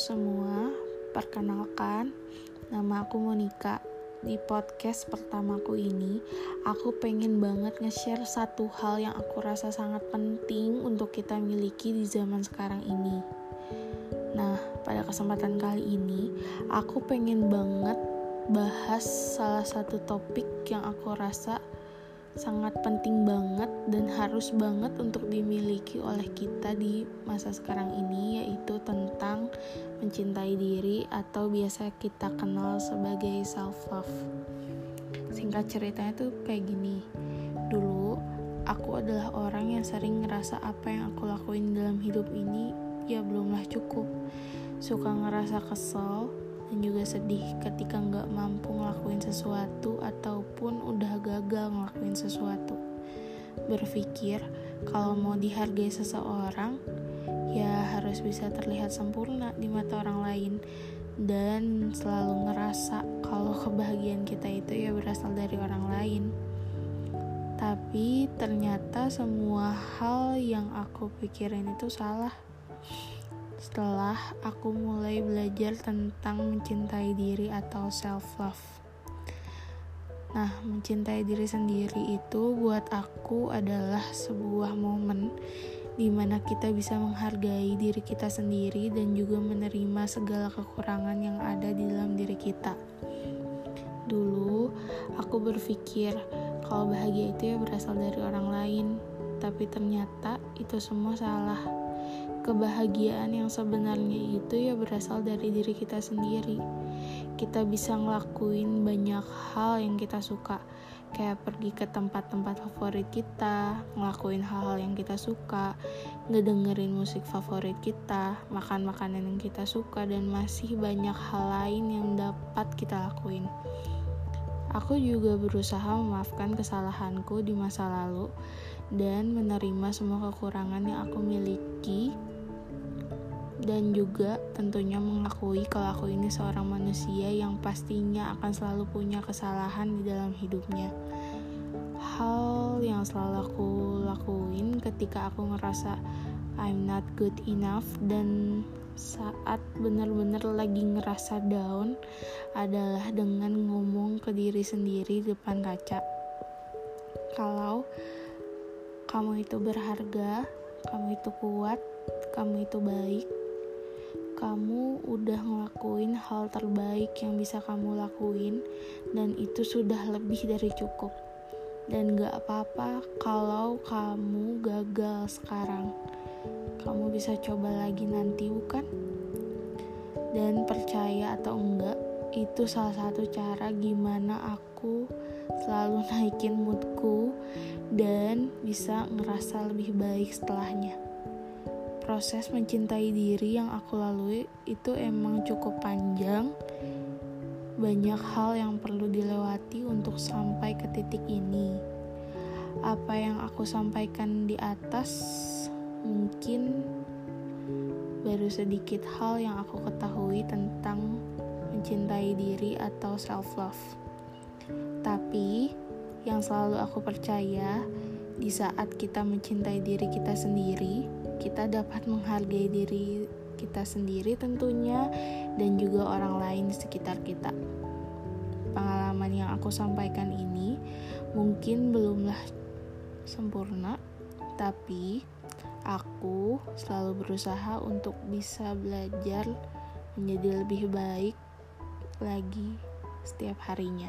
semua, perkenalkan, nama aku Monica. Di podcast pertamaku ini, aku pengen banget nge-share satu hal yang aku rasa sangat penting untuk kita miliki di zaman sekarang ini. Nah, pada kesempatan kali ini, aku pengen banget bahas salah satu topik yang aku rasa sangat penting banget dan harus banget untuk dimiliki oleh kita di masa sekarang ini yaitu tentang mencintai diri atau biasa kita kenal sebagai self love. Singkat ceritanya tuh kayak gini. Dulu aku adalah orang yang sering ngerasa apa yang aku lakuin dalam hidup ini ya belumlah cukup. Suka ngerasa kesel, dan juga sedih ketika nggak mampu sesuatu ataupun udah gagal ngelakuin sesuatu. Berpikir kalau mau dihargai seseorang, ya harus bisa terlihat sempurna di mata orang lain dan selalu ngerasa kalau kebahagiaan kita itu ya berasal dari orang lain. Tapi ternyata semua hal yang aku pikirin itu salah setelah aku mulai belajar tentang mencintai diri atau self love. Nah, mencintai diri sendiri itu buat aku adalah sebuah momen di mana kita bisa menghargai diri kita sendiri dan juga menerima segala kekurangan yang ada di dalam diri kita. Dulu, aku berpikir kalau bahagia itu ya berasal dari orang lain, tapi ternyata itu semua salah kebahagiaan yang sebenarnya itu ya berasal dari diri kita sendiri. Kita bisa ngelakuin banyak hal yang kita suka, kayak pergi ke tempat-tempat favorit kita, ngelakuin hal-hal yang kita suka, ngedengerin musik favorit kita, makan makanan yang kita suka, dan masih banyak hal lain yang dapat kita lakuin. Aku juga berusaha memaafkan kesalahanku di masa lalu dan menerima semua kekurangan yang aku miliki dan juga tentunya mengakui kalau aku ini seorang manusia yang pastinya akan selalu punya kesalahan di dalam hidupnya. Hal yang selalu aku lakuin ketika aku ngerasa I'm not good enough dan saat benar-benar lagi ngerasa down adalah dengan ngomong ke diri sendiri di depan kaca. Kalau kamu itu berharga, kamu itu kuat, kamu itu baik, kamu udah ngelakuin hal terbaik yang bisa kamu lakuin dan itu sudah lebih dari cukup. Dan gak apa-apa kalau kamu gagal sekarang. Kamu bisa coba lagi nanti bukan? Dan percaya atau enggak itu salah satu cara gimana aku selalu naikin moodku dan bisa ngerasa lebih baik setelahnya proses mencintai diri yang aku lalui itu emang cukup panjang. Banyak hal yang perlu dilewati untuk sampai ke titik ini. Apa yang aku sampaikan di atas mungkin baru sedikit hal yang aku ketahui tentang mencintai diri atau self love. Tapi yang selalu aku percaya di saat kita mencintai diri kita sendiri, kita dapat menghargai diri kita sendiri tentunya dan juga orang lain di sekitar kita. Pengalaman yang aku sampaikan ini mungkin belumlah sempurna, tapi aku selalu berusaha untuk bisa belajar menjadi lebih baik lagi setiap harinya.